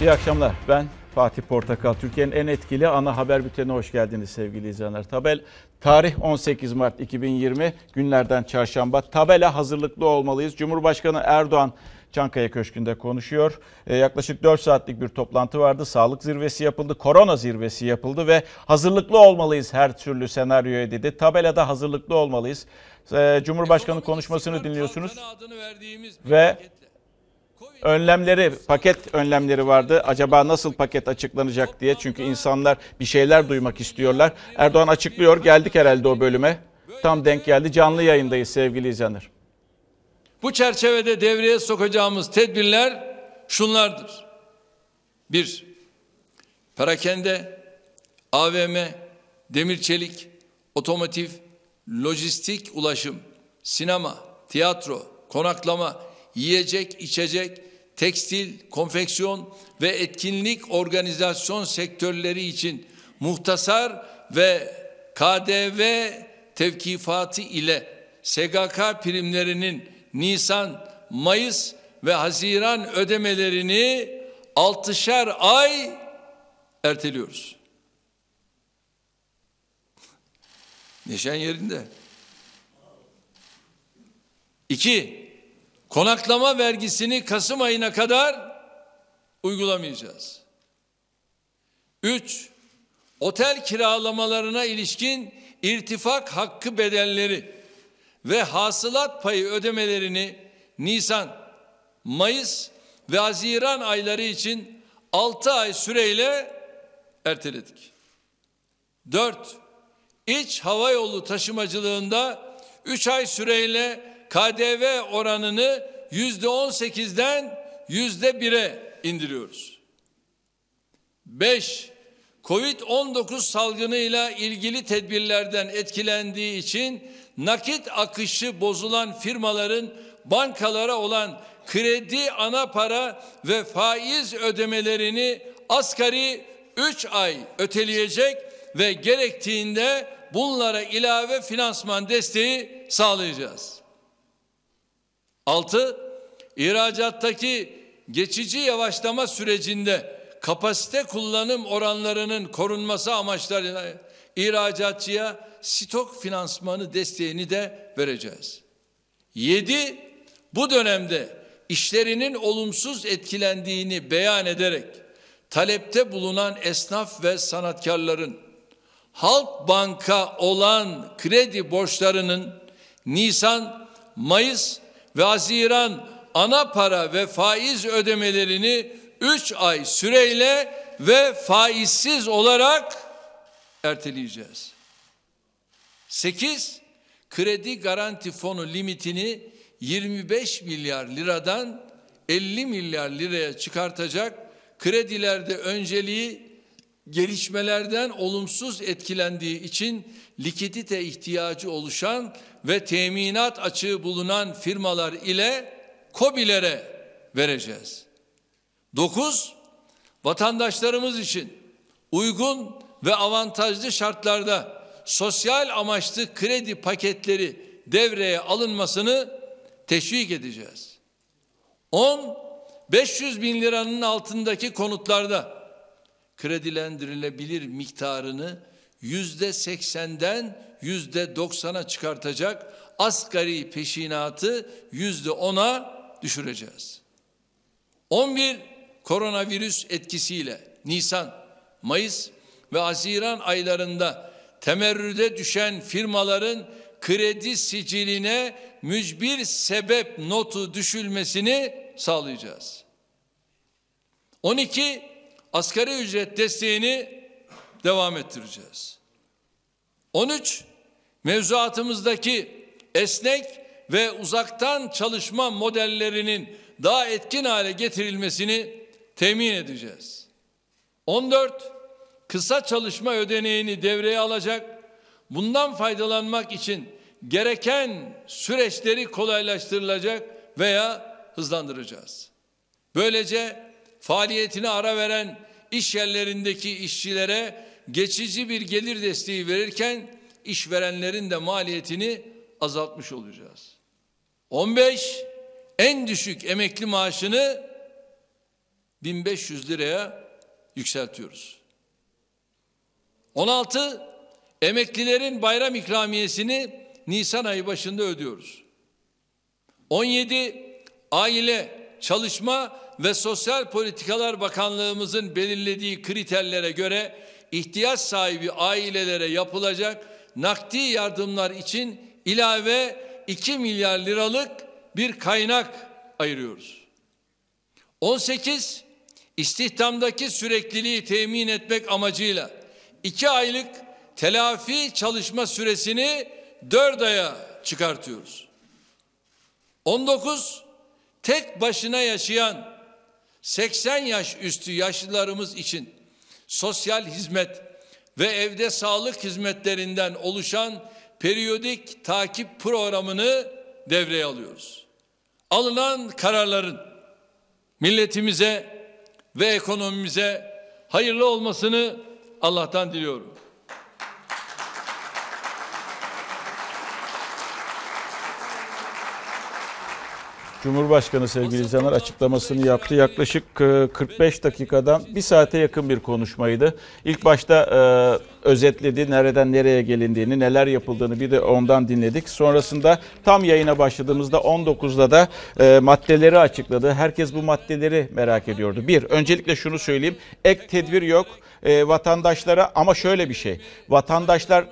İyi akşamlar. Ben Fatih Portakal. Türkiye'nin en etkili ana haber bültenine hoş geldiniz sevgili izleyenler. Tabel tarih 18 Mart 2020 günlerden çarşamba. Tabela hazırlıklı olmalıyız. Cumhurbaşkanı Erdoğan Çankaya Köşkü'nde konuşuyor. Ee, yaklaşık 4 saatlik bir toplantı vardı. Sağlık zirvesi yapıldı, korona zirvesi yapıldı ve hazırlıklı olmalıyız her türlü senaryoya dedi. Tabelada hazırlıklı olmalıyız. Ee, Cumhurbaşkanı konuşmasını dinliyorsunuz ve önlemleri, paket önlemleri vardı. Acaba nasıl paket açıklanacak diye. Çünkü insanlar bir şeyler duymak istiyorlar. Erdoğan açıklıyor. Geldik herhalde o bölüme. Tam denk geldi. Canlı yayındayız sevgili izleyenler. Bu çerçevede devreye sokacağımız tedbirler şunlardır. Bir, perakende, AVM, demir çelik, otomotiv, lojistik ulaşım, sinema, tiyatro, konaklama, yiyecek, içecek, tekstil, konfeksiyon ve etkinlik organizasyon sektörleri için muhtasar ve KDV tevkifatı ile SGK primlerinin Nisan, Mayıs ve Haziran ödemelerini altışar ay erteliyoruz. Neşen yerinde. İki, konaklama vergisini Kasım ayına kadar uygulamayacağız. Üç, otel kiralamalarına ilişkin irtifak hakkı bedelleri ve hasılat payı ödemelerini Nisan, Mayıs ve Haziran ayları için 6 ay süreyle erteledik. 4. İç hava yolu taşımacılığında 3 ay süreyle KDV oranını yüzde 18'den yüzde 1'e indiriyoruz. 5. Covid-19 salgınıyla ilgili tedbirlerden etkilendiği için nakit akışı bozulan firmaların bankalara olan kredi ana para ve faiz ödemelerini asgari 3 ay öteleyecek ve gerektiğinde bunlara ilave finansman desteği sağlayacağız. 6. İhracattaki geçici yavaşlama sürecinde kapasite kullanım oranlarının korunması amaçlarıyla ihracatçıya stok finansmanı desteğini de vereceğiz. Yedi, bu dönemde işlerinin olumsuz etkilendiğini beyan ederek talepte bulunan esnaf ve sanatkarların Halk Banka olan kredi borçlarının Nisan, Mayıs ve Haziran ana para ve faiz ödemelerini 3 ay süreyle ve faizsiz olarak erteleyeceğiz. 8 kredi garanti fonu limitini 25 milyar liradan 50 milyar liraya çıkartacak kredilerde önceliği gelişmelerden olumsuz etkilendiği için likidite ihtiyacı oluşan ve teminat açığı bulunan firmalar ile KOBİ'lere vereceğiz. 9. Vatandaşlarımız için uygun ve avantajlı şartlarda sosyal amaçlı kredi paketleri devreye alınmasını teşvik edeceğiz. 10 500 bin liranın altındaki konutlarda kredilendirilebilir miktarını yüzde seksenden yüzde doksana çıkartacak asgari peşinatı yüzde ona düşüreceğiz. 11 koronavirüs etkisiyle Nisan, Mayıs ve Haziran aylarında temerrüde düşen firmaların kredi siciline mücbir sebep notu düşülmesini sağlayacağız. 12 asgari ücret desteğini devam ettireceğiz. 13 mevzuatımızdaki esnek ve uzaktan çalışma modellerinin daha etkin hale getirilmesini temin edeceğiz. 14 kısa çalışma ödeneğini devreye alacak, bundan faydalanmak için gereken süreçleri kolaylaştırılacak veya hızlandıracağız. Böylece faaliyetine ara veren iş yerlerindeki işçilere geçici bir gelir desteği verirken işverenlerin de maliyetini azaltmış olacağız. 15 en düşük emekli maaşını 1500 liraya yükseltiyoruz. 16 emeklilerin bayram ikramiyesini Nisan ayı başında ödüyoruz. 17 Aile, Çalışma ve Sosyal Politikalar Bakanlığımızın belirlediği kriterlere göre ihtiyaç sahibi ailelere yapılacak nakdi yardımlar için ilave 2 milyar liralık bir kaynak ayırıyoruz. 18 istihdamdaki sürekliliği temin etmek amacıyla 2 aylık telafi çalışma süresini 4 aya çıkartıyoruz. 19 tek başına yaşayan 80 yaş üstü yaşlılarımız için sosyal hizmet ve evde sağlık hizmetlerinden oluşan periyodik takip programını devreye alıyoruz. Alınan kararların milletimize ve ekonomimize hayırlı olmasını Allah'tan diliyorum. Cumhurbaşkanı sevgili izleyenler açıklamasını yaptı. Yaklaşık e, 45 dakikadan bir saate yakın bir konuşmaydı. İlk başta e, özetledi nereden nereye gelindiğini, neler yapıldığını bir de ondan dinledik. Sonrasında tam yayına başladığımızda 19'da da e, maddeleri açıkladı. Herkes bu maddeleri merak ediyordu. Bir, öncelikle şunu söyleyeyim. Ek tedbir yok e, vatandaşlara ama şöyle bir şey. Vatandaşlar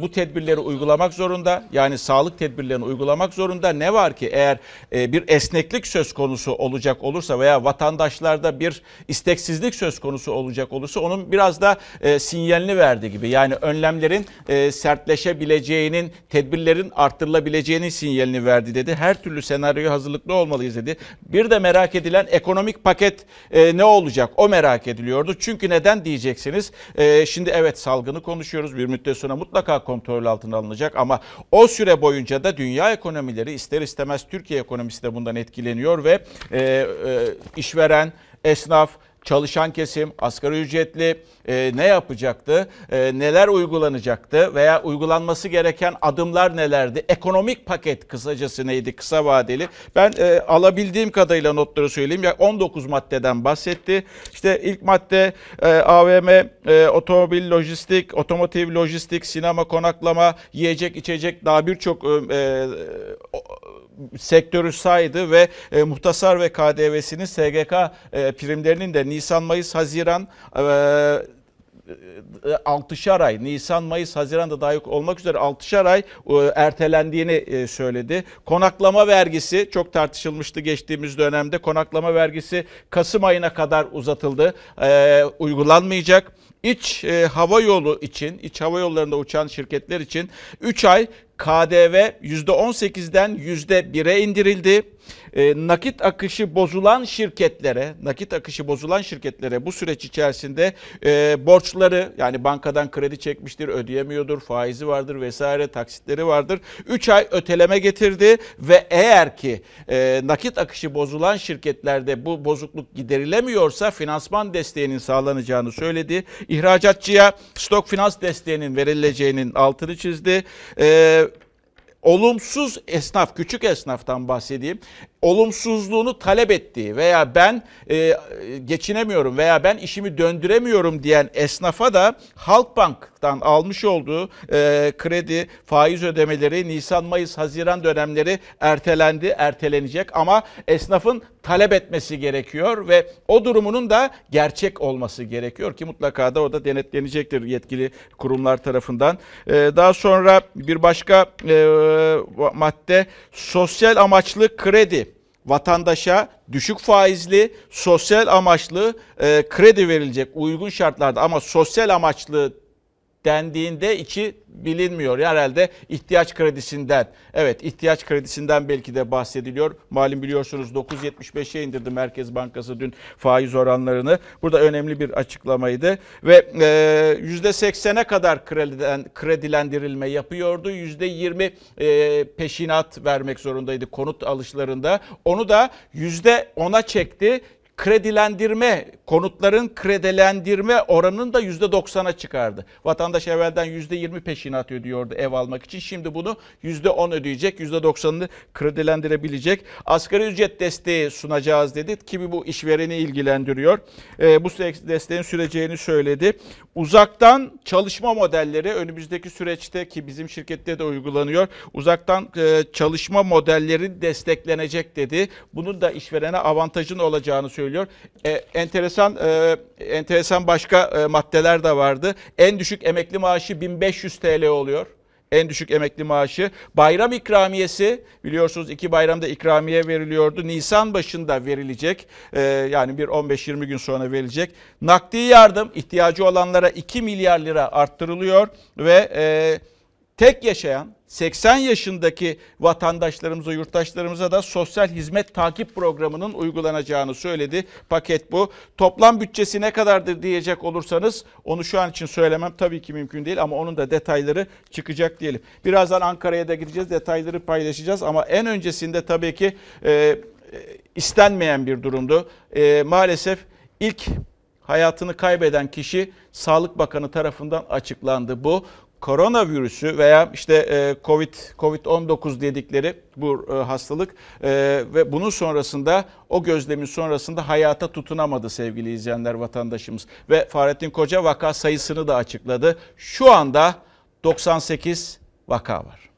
bu tedbirleri uygulamak zorunda. Yani sağlık tedbirlerini uygulamak zorunda. Ne var ki eğer e, bir esneklik söz konusu olacak olursa veya vatandaşlarda bir isteksizlik söz konusu olacak olursa onun biraz da e, sinyalini verdi gibi. Yani önlemlerin e, sertleşebileceğinin, tedbirlerin arttırılabileceğinin sinyalini verdi dedi. Her türlü senaryoya hazırlıklı olmalıyız dedi. Bir de merak edilen ekonomik paket e, ne olacak? O merak ediliyordu. Çünkü neden diyeceksiniz? E, şimdi evet salgını konuşuyoruz. Bir müddet sonra mutlaka kontrol altına alınacak ama o süre boyunca da dünya ekonomileri ister istemez Türkiye ekonomisi de bundan etkileniyor ve e, e, işveren, esnaf, çalışan kesim, asgari ücretli e, ne yapacaktı, e, neler uygulanacaktı veya uygulanması gereken adımlar nelerdi? Ekonomik paket kısacası neydi kısa vadeli? Ben e, alabildiğim kadarıyla notları söyleyeyim. Ya 19 maddeden bahsetti. İşte ilk madde e, AVM, e, otomobil lojistik, otomotiv lojistik, sinema konaklama, yiyecek içecek daha birçok e, e, sektörü saydı ve e, muhtasar ve KDV'sinin SGK e, primlerinin de Nisan, Mayıs, Haziran e, 6'şar ay Nisan, Mayıs, Haziran'da dahil olmak üzere 6'şar ay e, ertelendiğini e, söyledi. Konaklama vergisi çok tartışılmıştı geçtiğimiz dönemde. Konaklama vergisi Kasım ayına kadar uzatıldı. E, uygulanmayacak. İç e, hava yolu için, iç hava yollarında uçan şirketler için 3 ay KDV %18'den %1'e indirildi. E, nakit akışı bozulan şirketlere, nakit akışı bozulan şirketlere bu süreç içerisinde e, borçları yani bankadan kredi çekmiştir, ödeyemiyordur, faizi vardır vesaire, taksitleri vardır. 3 ay öteleme getirdi ve eğer ki e, nakit akışı bozulan şirketlerde bu bozukluk giderilemiyorsa finansman desteğinin sağlanacağını söyledi. İhracatçıya stok finans desteğinin verileceğinin altını çizdi. E, olumsuz esnaf, küçük esnaftan bahsedeyim. Olumsuzluğunu talep ettiği veya ben e, geçinemiyorum veya ben işimi döndüremiyorum diyen esnafa da Halkbank'tan almış olduğu e, kredi faiz ödemeleri Nisan, Mayıs, Haziran dönemleri ertelendi, ertelenecek ama esnafın talep etmesi gerekiyor ve o durumunun da gerçek olması gerekiyor ki mutlaka da o da denetlenecektir yetkili kurumlar tarafından. E, daha sonra bir başka e, madde sosyal amaçlı kredi vatandaşa düşük faizli sosyal amaçlı e, kredi verilecek uygun şartlarda ama sosyal amaçlı dendiğinde içi bilinmiyor. Herhalde ihtiyaç kredisinden. Evet ihtiyaç kredisinden belki de bahsediliyor. Malum biliyorsunuz 9.75'e indirdi Merkez Bankası dün faiz oranlarını. Burada önemli bir açıklamaydı. Ve e, %80'e kadar krediden, kredilendirilme yapıyordu. %20 e, peşinat vermek zorundaydı konut alışlarında. Onu da %10'a çekti kredilendirme, konutların kredilendirme oranını da %90'a çıkardı. Vatandaş evvelden %20 peşinat ödüyordu ev almak için. Şimdi bunu %10 ödeyecek, %90'ını kredilendirebilecek. Asgari ücret desteği sunacağız dedi ki bu işvereni ilgilendiriyor. E, bu desteğin süreceğini söyledi. Uzaktan çalışma modelleri önümüzdeki süreçte ki bizim şirkette de uygulanıyor. Uzaktan e, çalışma modelleri desteklenecek dedi. Bunun da işverene avantajın olacağını söylüyor. E, enteresan e, enteresan başka e, maddeler de vardı. En düşük emekli maaşı 1500 TL oluyor en düşük emekli maaşı. Bayram ikramiyesi biliyorsunuz iki bayramda ikramiye veriliyordu. Nisan başında verilecek. Ee, yani bir 15-20 gün sonra verilecek. Nakdi yardım ihtiyacı olanlara 2 milyar lira arttırılıyor ve e, tek yaşayan 80 yaşındaki vatandaşlarımıza, yurttaşlarımıza da sosyal hizmet takip programının uygulanacağını söyledi. Paket bu. Toplam bütçesi ne kadardır diyecek olursanız onu şu an için söylemem tabii ki mümkün değil ama onun da detayları çıkacak diyelim. Birazdan Ankara'ya da gideceğiz, detayları paylaşacağız ama en öncesinde tabii ki e, istenmeyen bir durumdu. E, maalesef ilk hayatını kaybeden kişi Sağlık Bakanı tarafından açıklandı bu koronavirüsü veya işte e, Covid Covid-19 dedikleri bu e, hastalık e, ve bunun sonrasında o gözlemin sonrasında hayata tutunamadı sevgili izleyenler vatandaşımız ve Fahrettin Koca vaka sayısını da açıkladı. Şu anda 98 vaka var.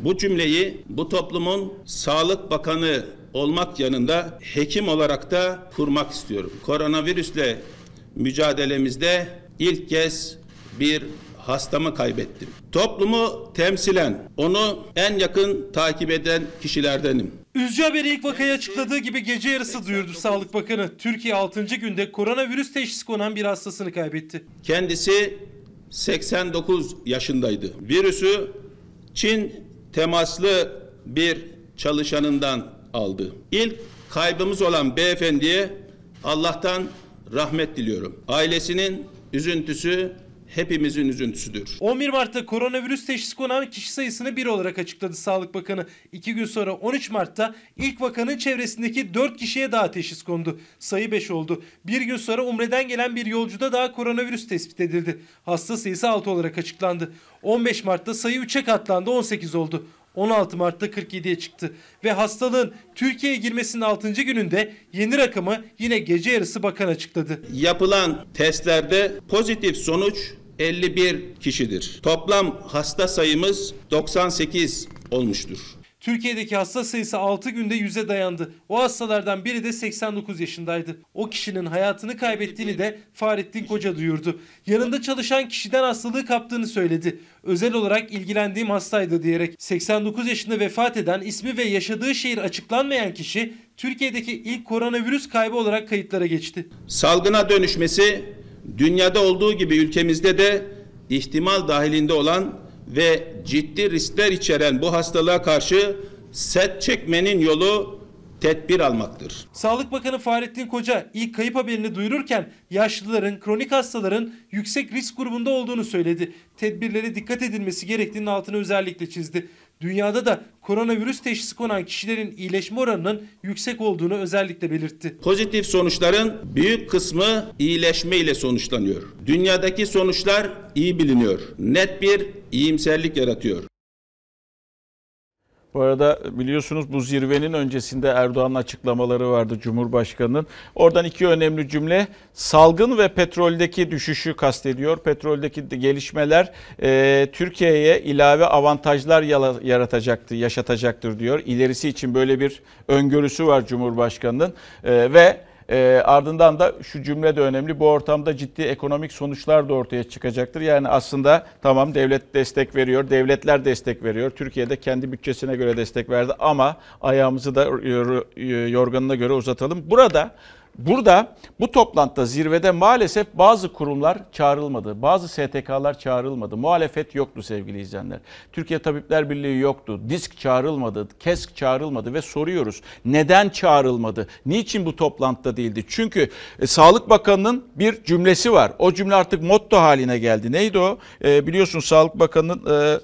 Bu cümleyi bu toplumun Sağlık Bakanı olmak yanında hekim olarak da kurmak istiyorum. Koronavirüsle mücadelemizde ilk kez bir hastamı kaybettim. Toplumu temsilen onu en yakın takip eden kişilerdenim. Üzücü haberi ilk vakayı açıkladığı gibi gece yarısı duyurdu Sağlık Bakanı. Türkiye 6. günde koronavirüs teşhisi konan bir hastasını kaybetti. Kendisi 89 yaşındaydı. Virüsü Çin temaslı bir çalışanından aldı. İlk kaybımız olan beyefendiye Allah'tan rahmet diliyorum. Ailesinin üzüntüsü hepimizin üzüntüsüdür. 11 Mart'ta koronavirüs teşhisi konan kişi sayısını 1 olarak açıkladı Sağlık Bakanı. 2 gün sonra 13 Mart'ta ilk vakanın çevresindeki 4 kişiye daha teşhis kondu. Sayı 5 oldu. Bir gün sonra Umre'den gelen bir yolcuda daha koronavirüs tespit edildi. Hasta sayısı 6 olarak açıklandı. 15 Mart'ta sayı 3'e katlandı 18 oldu. 16 Mart'ta 47'ye çıktı ve hastalığın Türkiye'ye girmesinin 6. gününde yeni rakamı yine gece yarısı bakan açıkladı. Yapılan testlerde pozitif sonuç 51 kişidir. Toplam hasta sayımız 98 olmuştur. Türkiye'deki hasta sayısı 6 günde 100'e dayandı. O hastalardan biri de 89 yaşındaydı. O kişinin hayatını kaybettiğini de Fahrettin Koca duyurdu. Yanında çalışan kişiden hastalığı kaptığını söyledi. Özel olarak ilgilendiğim hastaydı diyerek 89 yaşında vefat eden ismi ve yaşadığı şehir açıklanmayan kişi Türkiye'deki ilk koronavirüs kaybı olarak kayıtlara geçti. Salgına dönüşmesi dünyada olduğu gibi ülkemizde de ihtimal dahilinde olan ve ciddi riskler içeren bu hastalığa karşı set çekmenin yolu tedbir almaktır. Sağlık Bakanı Fahrettin Koca ilk kayıp haberini duyururken yaşlıların, kronik hastaların yüksek risk grubunda olduğunu söyledi. Tedbirlere dikkat edilmesi gerektiğinin altını özellikle çizdi. Dünyada da koronavirüs teşhisi konan kişilerin iyileşme oranının yüksek olduğunu özellikle belirtti. Pozitif sonuçların büyük kısmı iyileşme ile sonuçlanıyor. Dünyadaki sonuçlar iyi biliniyor. Net bir iyimserlik yaratıyor. Bu arada biliyorsunuz bu zirvenin öncesinde Erdoğan'ın açıklamaları vardı Cumhurbaşkanı'nın. Oradan iki önemli cümle salgın ve petroldeki düşüşü kastediyor. Petroldeki gelişmeler e, Türkiye'ye ilave avantajlar yaratacaktır, yaşatacaktır diyor. İlerisi için böyle bir öngörüsü var Cumhurbaşkanı'nın e, ve e, ardından da şu cümle de önemli. Bu ortamda ciddi ekonomik sonuçlar da ortaya çıkacaktır. Yani aslında tamam devlet destek veriyor, devletler destek veriyor. Türkiye'de kendi bütçesine göre destek verdi ama ayağımızı da yorganına göre uzatalım. Burada Burada bu toplantıda zirvede maalesef bazı kurumlar çağrılmadı. Bazı STK'lar çağrılmadı. Muhalefet yoktu sevgili izleyenler. Türkiye Tabipler Birliği yoktu. DISK çağrılmadı. KESK çağrılmadı ve soruyoruz. Neden çağrılmadı? Niçin bu toplantıda değildi? Çünkü e, Sağlık Bakanı'nın bir cümlesi var. O cümle artık motto haline geldi. Neydi o? E, biliyorsun Sağlık Bakanı'nın e,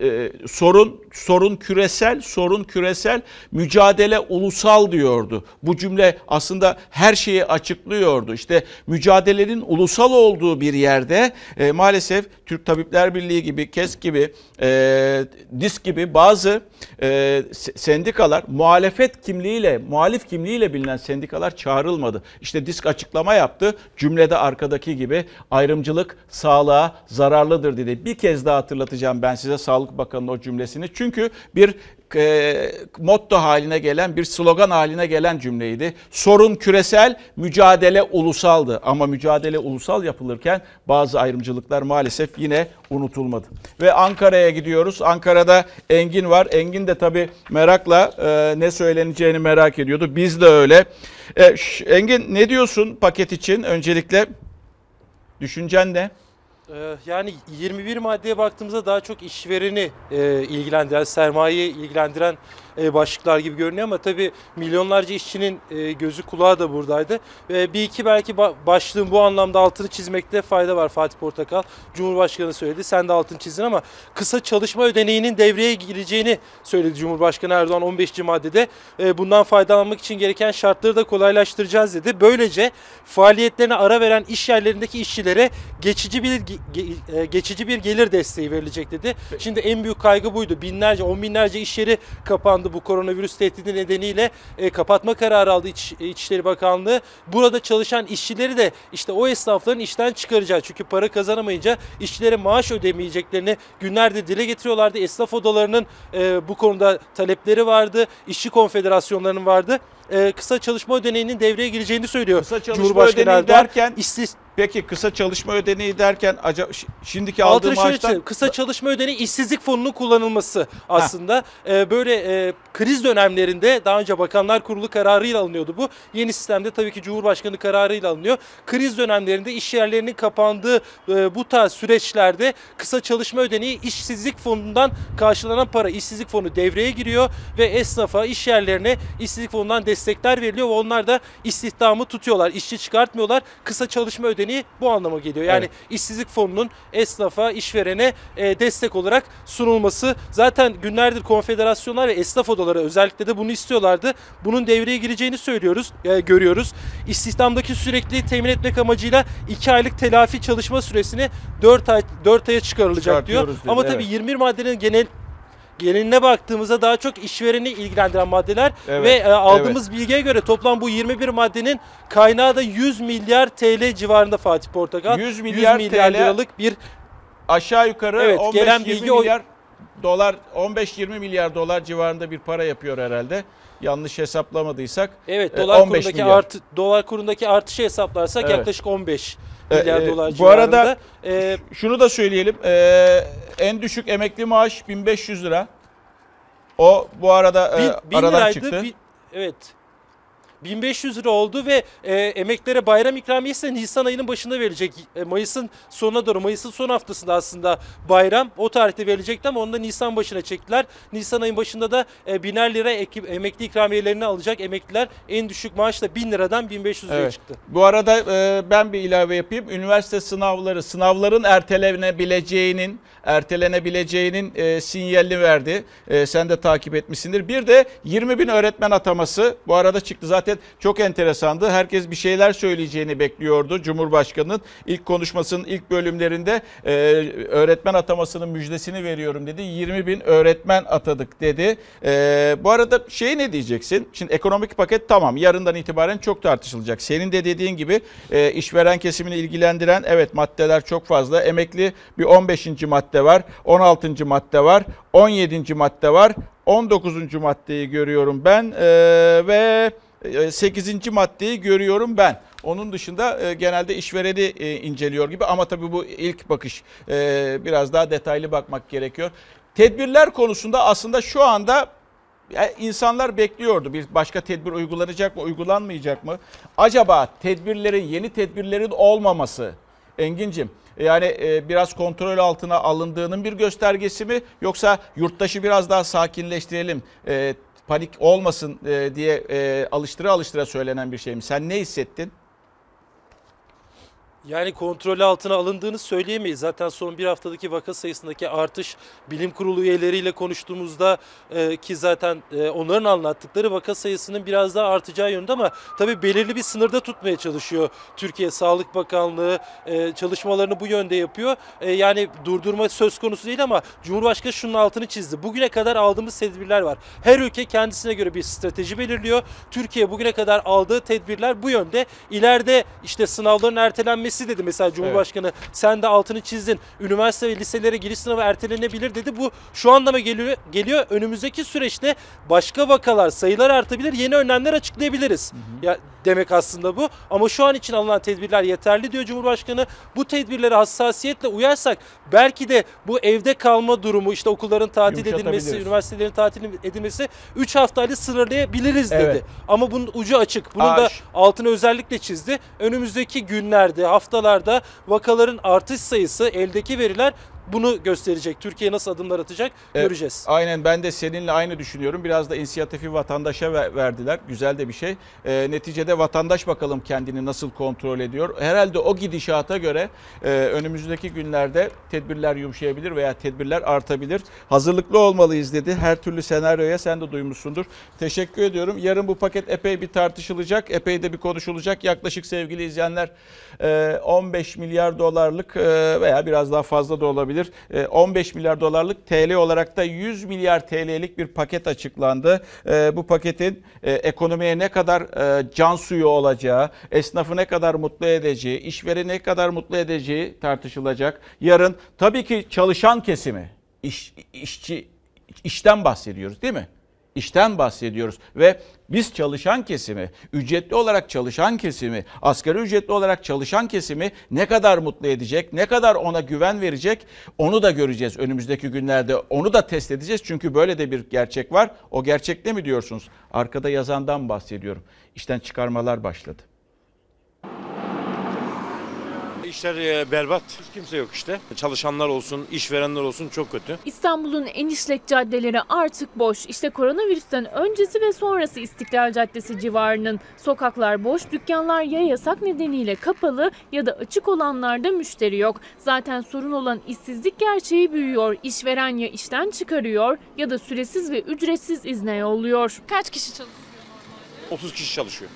e, sorun sorun küresel, sorun küresel, mücadele ulusal diyordu. Bu cümle aslında her şeyi açıklıyordu. İşte mücadelenin ulusal olduğu bir yerde e, maalesef Türk Tabipler Birliği gibi, KES gibi, e, DİSK gibi bazı e, sendikalar muhalefet kimliğiyle, muhalif kimliğiyle bilinen sendikalar çağrılmadı. İşte DİSK açıklama yaptı. Cümlede arkadaki gibi ayrımcılık sağlığa zararlıdır dedi. Bir kez daha hatırlatacağım ben size Sağlık Bakanı'nın o cümlesini. Çünkü bir e, motto haline gelen bir slogan haline gelen cümleydi. Sorun küresel, mücadele ulusaldı. Ama mücadele ulusal yapılırken bazı ayrımcılıklar maalesef yine unutulmadı. Ve Ankara'ya gidiyoruz. Ankara'da Engin var. Engin de tabii merakla e, ne söyleneceğini merak ediyordu. Biz de öyle. E, Engin ne diyorsun paket için? Öncelikle düşüncen ne? Ee, Yani 21 maddeye baktığımızda daha çok işvereni e, ilgilendiren, sermayeyi ilgilendiren e, başlıklar gibi görünüyor ama tabii milyonlarca işçinin e, gözü kulağı da buradaydı. Bir iki belki ba- başlığın bu anlamda altını çizmekte fayda var Fatih Portakal. Cumhurbaşkanı söyledi, sen de altını çizdin ama kısa çalışma ödeneğinin devreye gireceğini söyledi Cumhurbaşkanı Erdoğan 15. maddede. Bundan faydalanmak için gereken şartları da kolaylaştıracağız dedi. Böylece faaliyetlerine ara veren iş yerlerindeki işçilere geçici bir geçici bir gelir desteği verilecek dedi. Şimdi en büyük kaygı buydu. Binlerce, on binlerce iş yeri kapandı bu koronavirüs tehdidi nedeniyle. E, kapatma kararı aldı İç, İçişleri Bakanlığı. Burada çalışan işçileri de işte o esnafların işten çıkaracak. Çünkü para kazanamayınca işçilere maaş ödemeyeceklerini günlerdir dile getiriyorlardı. Esnaf odalarının e, bu konuda talepleri vardı. İşçi konfederasyonlarının vardı. E, kısa çalışma ödeneğinin devreye gireceğini söylüyor. Kısa çalışma Cumhurbaşkanı ödeneği Erdoğan. derken İstis- peki kısa çalışma ödeneği derken acaba şi- şimdiki Altını aldığı şöyle maaştan çizelim. Kısa çalışma ödeneği işsizlik fonunun kullanılması aslında. Ee, böyle e, kriz dönemlerinde daha önce Bakanlar Kurulu kararıyla alınıyordu bu. Yeni sistemde tabii ki Cumhurbaşkanı kararıyla alınıyor. Kriz dönemlerinde iş yerlerinin kapandığı e, bu tarz süreçlerde kısa çalışma ödeneği işsizlik fonundan karşılanan para işsizlik fonu devreye giriyor ve esnafa, iş yerlerine işsizlik fonundan destekler veriliyor ve onlar da istihdamı tutuyorlar. İşçi çıkartmıyorlar. Kısa çalışma ödeneği bu anlama geliyor. Yani Evet. işsizlik fonunun esnafa, işverene e, destek olarak sunulması. Zaten günlerdir konfederasyonlar ve esnaf odaları özellikle de bunu istiyorlardı. Bunun devreye gireceğini söylüyoruz, e, görüyoruz. İstihdamdaki sürekliliği temin etmek amacıyla 2 aylık telafi çalışma süresini 4 ay 4 aya çıkarılacak diyor. Dedi, Ama tabii evet. 21 maddenin genel geneline baktığımızda daha çok işvereni ilgilendiren maddeler Evet, ve e, aldığımız bilgiye göre toplam bu 21 maddenin kaynağı da 100 milyar TL civarında Fatih Portakal. 100 milyar TL liralık bir aşağı yukarı Evet, 15-20 gelen bilgi o- milyar dolar 15-20 milyar dolar civarında bir para yapıyor herhalde. Yanlış hesaplamadıysak. evet E, dolar 15 kurundaki milyar. artı dolar kurundaki artışı hesaplarsak Evet. yaklaşık 15 E, milyar e, dolar bu civarında. arada- E, Şunu da söyleyelim. ee, en düşük emekli maaş 1500 lira. O bu arada e, bin, bin aradan liraydı. çıktı. bin- evet. 1500 lira oldu ve e, emeklere bayram ikramiyesi Nisan ayının başında verilecek. E, Mayıs'ın sonuna doğru, Mayıs'ın son haftasında aslında bayram o tarihte verilecekti ama onu da Nisan başına çektiler. Nisan ayın başında da e, biner lira ek- emekli ikramiyelerini alacak emekliler en düşük maaş da 1000 liradan 1500 liraya Evet. çıktı. Bu arada e, ben bir ilave yapayım. Üniversite sınavları, sınavların ertelenebileceğinin, ertelenebileceğinin e, sinyalini verdi. E, sen de takip etmişsindir. Bir de 20 bin öğretmen ataması bu arada çıktı. Zaten çok enteresandı. Herkes bir şeyler söyleyeceğini bekliyordu. Cumhurbaşkanı'nın ilk konuşmasının ilk bölümlerinde e, öğretmen atamasının müjdesini veriyorum dedi. 20 bin öğretmen atadık dedi. E, bu arada şey ne diyeceksin? Şimdi ekonomik paket tamam yarından itibaren çok tartışılacak. Senin de dediğin gibi e, işveren kesimini ilgilendiren evet maddeler çok fazla. Emekli bir 15. madde var, 16. madde var, 17. madde var, 19. maddeyi görüyorum ben e, ve 8. maddeyi görüyorum ben. Onun dışında e, genelde işvereni e, inceliyor gibi ama tabii bu ilk bakış E, biraz daha detaylı bakmak gerekiyor. Tedbirler konusunda aslında şu anda insanlar bekliyordu. Bir başka tedbir uygulanacak mı, uygulanmayacak mı? Acaba tedbirlerin, yeni tedbirlerin olmaması Engin'cim yani e, biraz kontrol altına alındığının bir göstergesi mi? Yoksa yurttaşı biraz daha sakinleştirelim, e, panik olmasın e, diye alıştıra alıştıra söylenen bir şey mi? Sen ne hissettin? Yani kontrolü altına alındığını söyleyemeyiz. Zaten son bir haftadaki vaka sayısındaki artış bilim kurulu üyeleriyle konuştuğumuzda e, ki zaten e, onların anlattıkları vaka sayısının biraz daha artacağı yönünde ama tabii belirli bir sınırda tutmaya çalışıyor Türkiye Sağlık Bakanlığı e, çalışmalarını bu yönde yapıyor. E, yani durdurma söz konusu değil ama Cumhurbaşkanı şunun altını çizdi. Bugüne kadar aldığımız tedbirler var. Her ülke kendisine göre bir strateji belirliyor. Türkiye bugüne kadar aldığı tedbirler bu yönde. İleride işte sınavların ertelenmesi dedi mesela Cumhurbaşkanı. Sen de altını çizdin. Üniversite ve liselere giriş sınavı ertelenebilir dedi. Bu şu anda mı geliyor? Geliyor. Önümüzdeki süreçte başka vakalar, sayılar artabilir. Yeni önlemler açıklayabiliriz. Ya demek aslında bu. Ama şu an için alınan tedbirler yeterli diyor Cumhurbaşkanı. Bu tedbirlere hassasiyetle uyarsak belki de bu evde kalma durumu işte okulların tatil edilmesi, üniversitelerin tatil edilmesi 3 haftayla sınırlayabiliriz dedi. Evet. Ama bunun ucu açık. Bunun Aa, da altını özellikle çizdi. Önümüzdeki günlerde, haftalarda vakaların artış sayısı, eldeki veriler bunu gösterecek. Türkiye nasıl adımlar atacak Evet, göreceğiz. Aynen ben de seninle aynı düşünüyorum. Biraz da inisiyatifi vatandaşa ver- verdiler. Güzel de bir şey. Ee, neticede vatandaş bakalım kendini nasıl kontrol ediyor. Herhalde o gidişata göre e, önümüzdeki günlerde tedbirler yumuşayabilir veya tedbirler artabilir. Hazırlıklı olmalıyız dedi. Her türlü senaryoya sen de duymuşsundur. Teşekkür ediyorum. Yarın bu paket epey bir tartışılacak. Epey de bir konuşulacak. Yaklaşık sevgili izleyenler e, 15 milyar dolarlık e, veya biraz daha fazla da olabilir. E, 15 milyar dolarlık TL olarak da 100 milyar TL'lik bir paket açıklandı. E, Bu paketin e, ekonomiye ne kadar e, can suyu olacağı, esnafı ne kadar mutlu edeceği, işveri ne kadar mutlu edeceği tartışılacak. Yarın tabii ki çalışan kesimi, iş, işçi, işten bahsediyoruz değil mi? İşten bahsediyoruz ve biz çalışan kesimi, ücretli olarak çalışan kesimi, asgari ücretli olarak çalışan kesimi ne kadar mutlu edecek, ne kadar ona güven verecek onu da göreceğiz önümüzdeki günlerde. Onu da test edeceğiz çünkü böyle de bir gerçek var. O gerçek ne mi diyorsunuz? Arkada yazandan bahsediyorum. İşten çıkarmalar başladı. İşler e, berbat. Hiç kimse yok işte. Çalışanlar olsun, işverenler olsun çok kötü. İstanbul'un en işlek caddeleri artık boş. İşte koronavirüsten öncesi ve sonrası İstiklal Caddesi civarının. Sokaklar boş, dükkanlar ya yasak nedeniyle kapalı ya da açık olanlarda müşteri yok. Zaten sorun olan işsizlik gerçeği büyüyor. İşveren ya işten çıkarıyor ya da süresiz ve ücretsiz izne yolluyor. Kaç kişi çalışıyor? 30 kişi çalışıyor.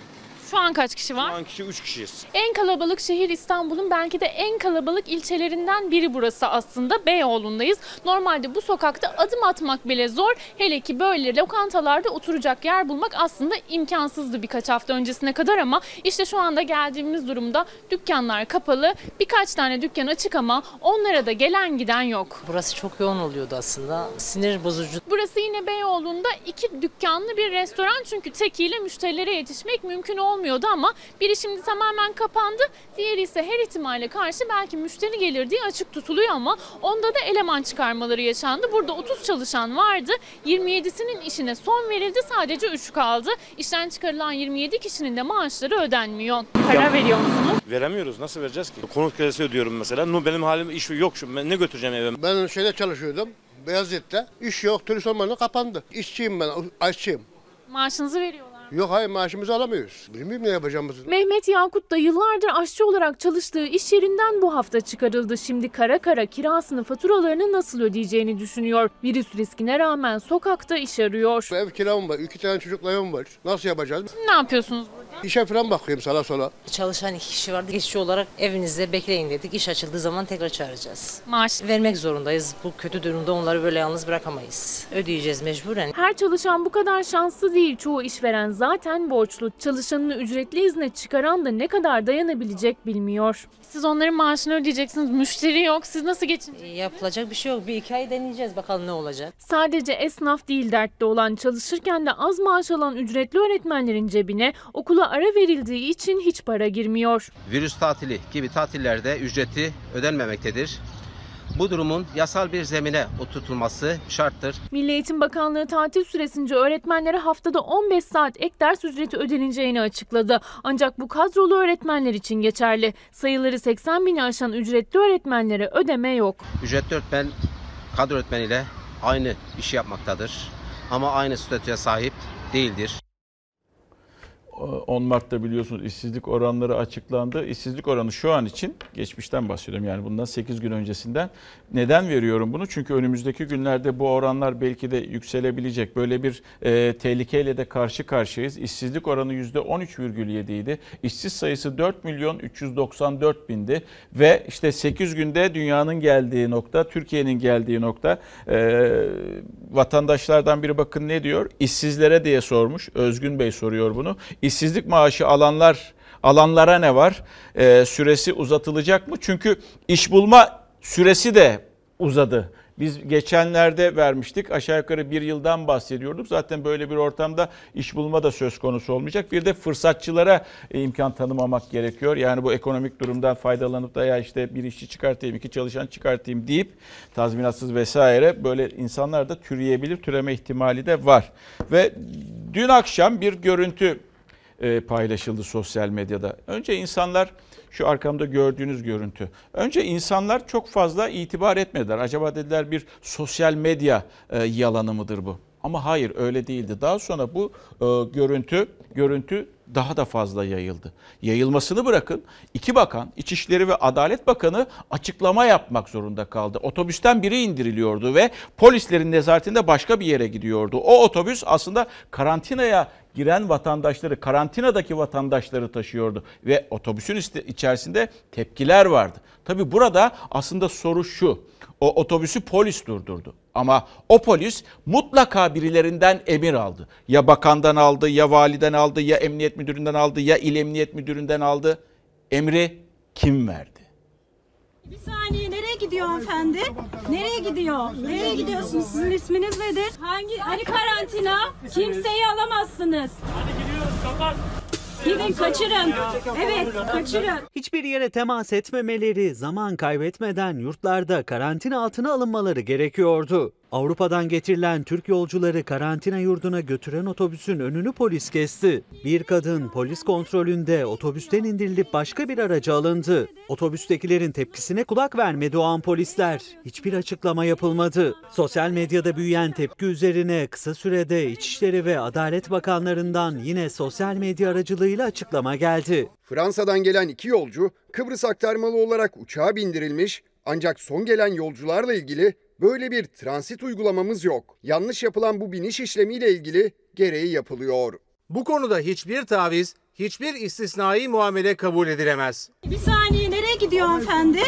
Şu an kaç kişi Şu var? an kişi 3 kişiyiz. En kalabalık şehir İstanbul'un belki de en kalabalık ilçelerinden biri burası aslında. Beyoğlu'ndayız. Normalde bu sokakta adım atmak bile zor. Hele ki böyle lokantalarda oturacak yer bulmak aslında imkansızdı birkaç hafta öncesine kadar ama işte şu anda geldiğimiz durumda dükkanlar kapalı. Birkaç tane dükkan açık ama onlara da gelen giden yok. Burası çok yoğun oluyordu aslında. Sinir bozucu. Burası yine Beyoğlu'nda iki dükkanlı bir restoran çünkü tekiyle müşterilere yetişmek mümkün olmuyordu ama biri şimdi tamamen kapandı. Diğeri ise her ihtimale karşı belki müşteri gelir diye açık tutuluyor ama onda da eleman çıkarmaları yaşandı. Burada 30 çalışan vardı. 27'sinin işine son verildi. Sadece 3 kaldı. İşten çıkarılan 27 kişinin de maaşları ödenmiyor. Para veriyor musunuz? Veremiyoruz. Nasıl vereceğiz ki? Konut kredisi ödüyorum mesela. Benim halim iş yok şu. Ben ne götüreceğim eve? Ben şeyde çalışıyordum. Beyazıt'ta. İş yok, turist olmadan kapandı. İşçiyim ben, aşçıyım. Maaşınızı veriyorlar. Yok hayır maaşımızı alamıyoruz. Bilmiyorum ne yapacağımızı. Mehmet Yakut da yıllardır aşçı olarak çalıştığı iş yerinden bu hafta çıkarıldı. Şimdi kara kara kirasını faturalarını nasıl ödeyeceğini düşünüyor. Virüs riskine rağmen sokakta iş arıyor. Ev kiram var, iki tane çocuklarım var. Nasıl yapacağız? Ne yapıyorsunuz burada? İşe falan bakıyorum sağa sola. Çalışan iki kişi vardı. İşçi olarak evinizde bekleyin dedik. İş açıldığı zaman tekrar çağıracağız. Maaş Vermek zorundayız. Bu kötü durumda onları böyle yalnız bırakamayız. Ödeyeceğiz mecburen. Her çalışan bu kadar şanslı değil. Çoğu işveren zaten borçlu. Çalışanını ücretli izne çıkaran da ne kadar dayanabilecek bilmiyor. Siz onların maaşını ödeyeceksiniz. Müşteri yok. Siz nasıl geçineceksiniz? Yapılacak bir şey yok. Bir iki ay deneyeceğiz bakalım ne olacak. Sadece esnaf değil dertte olan çalışırken de az maaş alan ücretli öğretmenlerin cebine okula ara verildiği için hiç para girmiyor. virüs tatili gibi tatillerde ücreti ödenmemektedir. Bu durumun yasal bir zemine oturtulması şarttır. Milli Eğitim Bakanlığı tatil süresince öğretmenlere haftada 15 saat ek ders ücreti ödeneceğini açıkladı. Ancak bu kadrolu öğretmenler için geçerli. Sayıları 80 bini aşan ücretli öğretmenlere ödeme yok. Ücretli öğretmen kadro öğretmeniyle aynı işi yapmaktadır. Ama aynı statüye sahip değildir. 10 Mart'ta biliyorsunuz işsizlik oranları açıklandı. İşsizlik oranı şu an için geçmişten bahsediyorum yani bundan 8 gün öncesinden. Neden veriyorum bunu? Çünkü önümüzdeki günlerde bu oranlar belki de yükselebilecek. Böyle bir e, tehlikeyle de karşı karşıyayız. İşsizlik oranı %13,7 idi. İşsiz sayısı 4 milyon 394 bindi ve işte 8 günde dünyanın geldiği nokta, Türkiye'nin geldiği nokta e, vatandaşlardan biri bakın ne diyor? İşsizlere diye sormuş. Özgün Bey soruyor bunu. İşsizlik maaşı alanlar alanlara ne var? Ee, süresi uzatılacak mı? Çünkü iş bulma süresi de uzadı. Biz geçenlerde vermiştik aşağı yukarı bir yıldan bahsediyorduk. Zaten böyle bir ortamda iş bulma da söz konusu olmayacak. Bir de fırsatçılara imkan tanımamak gerekiyor. Yani bu ekonomik durumdan faydalanıp da ya işte bir işçi çıkartayım, iki çalışan çıkartayım deyip tazminatsız vesaire böyle insanlar da türeyebilir. Türeme ihtimali de var. Ve dün akşam bir görüntü e, paylaşıldı sosyal medyada. Önce insanlar şu arkamda gördüğünüz görüntü. Önce insanlar çok fazla itibar etmediler. Acaba dediler bir sosyal medya e, yalanı mıdır bu? Ama hayır öyle değildi. Daha sonra bu e, görüntü görüntü daha da fazla yayıldı. Yayılmasını bırakın iki bakan İçişleri ve Adalet Bakanı açıklama yapmak zorunda kaldı. Otobüsten biri indiriliyordu ve polislerin nezaretinde başka bir yere gidiyordu. O otobüs aslında karantinaya giren vatandaşları, karantinadaki vatandaşları taşıyordu ve otobüsün içerisinde tepkiler vardı. Tabi burada aslında soru şu. O otobüsü polis durdurdu. Ama o polis mutlaka birilerinden emir aldı. Ya bakandan aldı, ya validen aldı, ya emniyet müdüründen aldı, ya il emniyet müdüründen aldı. Emri kim verdi? Bir saniye nereye gidiyor hanımefendi? Nereye gidiyor? Nereye gidiyorsunuz? Sizin isminiz nedir? Hangi hani karantina? Kimseyi alamazsınız. Hadi gidiyoruz kapat. Gidin kaçırın. Evet kaçırın. Hiçbir yere temas etmemeleri, zaman kaybetmeden yurtlarda karantina altına alınmaları gerekiyordu. Avrupa'dan getirilen Türk yolcuları karantina yurduna götüren otobüsün önünü polis kesti. Bir kadın polis kontrolünde otobüsten indirilip başka bir araca alındı. Otobüstekilerin tepkisine kulak vermedi o an polisler. Hiçbir açıklama yapılmadı. Sosyal medyada büyüyen tepki üzerine kısa sürede İçişleri ve Adalet Bakanlarından yine sosyal medya aracılığıyla açıklama geldi. Fransa'dan gelen iki yolcu Kıbrıs aktarmalı olarak uçağa bindirilmiş ancak son gelen yolcularla ilgili Böyle bir transit uygulamamız yok. Yanlış yapılan bu biniş işlemiyle ilgili gereği yapılıyor. Bu konuda hiçbir taviz, hiçbir istisnai muamele kabul edilemez. Bir saniye nereye gidiyor hanımefendi?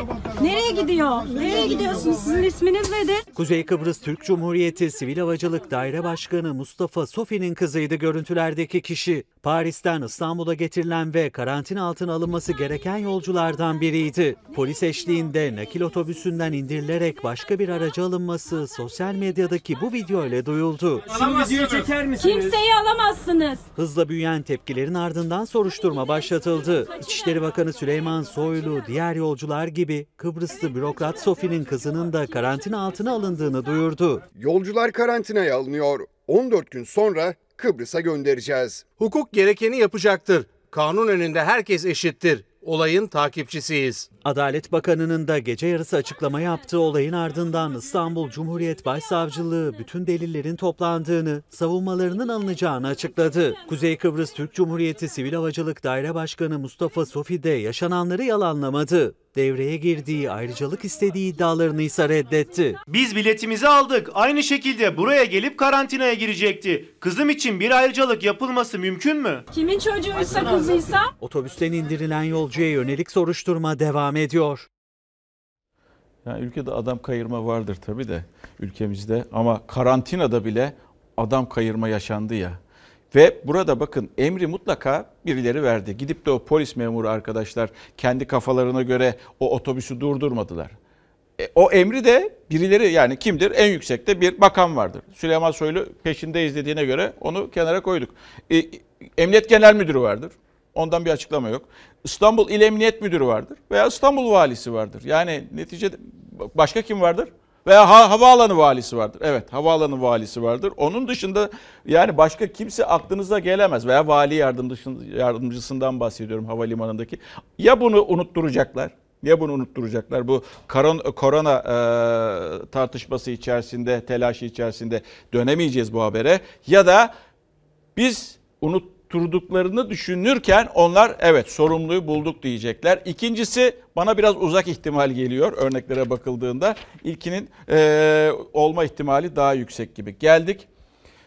Nereye gidiyor? Nereye gidiyorsunuz? Sizin isminiz nedir? Kuzey Kıbrıs Türk Cumhuriyeti Sivil Havacılık Daire Başkanı Mustafa Sofi'nin kızıydı görüntülerdeki kişi. Paris'ten İstanbul'a getirilen ve karantina altına alınması gereken yolculardan biriydi. Polis eşliğinde nakil otobüsünden indirilerek başka bir araca alınması sosyal medyadaki bu video ile duyuldu. Video çeker misiniz? Kimseyi alamazsınız. Hızla büyüyen tepkilerin ardından soruşturma başlatıldı. İçişleri Bakanı Süleyman Soylu diğer yolcular gibi Kıbrıslı bürokrat Sofi'nin kızının da karantina altına alındığını duyurdu. Yolcular karantinaya alınıyor. 14 gün sonra Kıbrıs'a göndereceğiz. Hukuk gerekeni yapacaktır. Kanun önünde herkes eşittir. Olayın takipçisiyiz. Adalet Bakanı'nın da gece yarısı açıklama yaptığı olayın ardından İstanbul Cumhuriyet Başsavcılığı bütün delillerin toplandığını, savunmalarının alınacağını açıkladı. Kuzey Kıbrıs Türk Cumhuriyeti Sivil Havacılık Daire Başkanı Mustafa Sofi de yaşananları yalanlamadı. Devreye girdiği, ayrıcalık istediği iddialarını ise reddetti. Biz biletimizi aldık. Aynı şekilde buraya gelip karantinaya girecekti. Kızım için bir ayrıcalık yapılması mümkün mü? Kimin çocuğuysa kızıysa? Otobüsten indirilen yolcuya yönelik soruşturma devam ediyor. Yani ülkede adam kayırma vardır tabii de ülkemizde ama karantinada bile adam kayırma yaşandı ya. Ve burada bakın emri mutlaka birileri verdi. Gidip de o polis memuru arkadaşlar kendi kafalarına göre o otobüsü durdurmadılar. E, o emri de birileri yani kimdir? En yüksekte bir bakan vardır. Süleyman Soylu peşinde izlediğine göre onu kenara koyduk. E, Emniyet Genel Müdürü vardır. Ondan bir açıklama yok. İstanbul İl Emniyet Müdürü vardır veya İstanbul Valisi vardır. Yani neticede başka kim vardır? Veya ha, havaalanı valisi vardır. Evet havaalanı valisi vardır. Onun dışında yani başka kimse aklınıza gelemez. Veya vali yardımcısından bahsediyorum havalimanındaki. Ya bunu unutturacaklar ya bunu unutturacaklar? Bu korona e, tartışması içerisinde, telaşı içerisinde dönemeyeceğiz bu habere. Ya da biz unut tutturduklarını düşünürken onlar evet sorumluyu bulduk diyecekler. İkincisi bana biraz uzak ihtimal geliyor örneklere bakıldığında. İlkinin e, olma ihtimali daha yüksek gibi. Geldik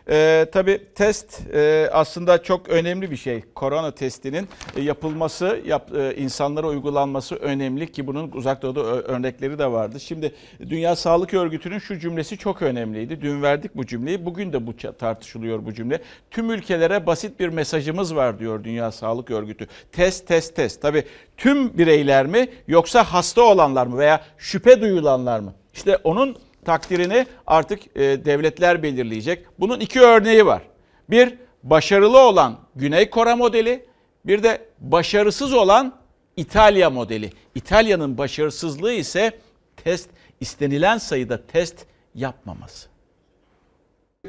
ee, tabii test e, aslında çok önemli bir şey. Korona testinin e, yapılması, yap, e, insanlara uygulanması önemli ki bunun uzak doğuda örnekleri de vardı. Şimdi Dünya Sağlık Örgütü'nün şu cümlesi çok önemliydi. Dün verdik bu cümleyi. Bugün de bu tartışılıyor bu cümle. Tüm ülkelere basit bir mesajımız var diyor Dünya Sağlık Örgütü. Test, test, test. Tabii tüm bireyler mi yoksa hasta olanlar mı veya şüphe duyulanlar mı? İşte onun takdirini artık e, devletler belirleyecek. Bunun iki örneği var. Bir başarılı olan Güney Kore modeli, bir de başarısız olan İtalya modeli. İtalya'nın başarısızlığı ise test istenilen sayıda test yapmaması.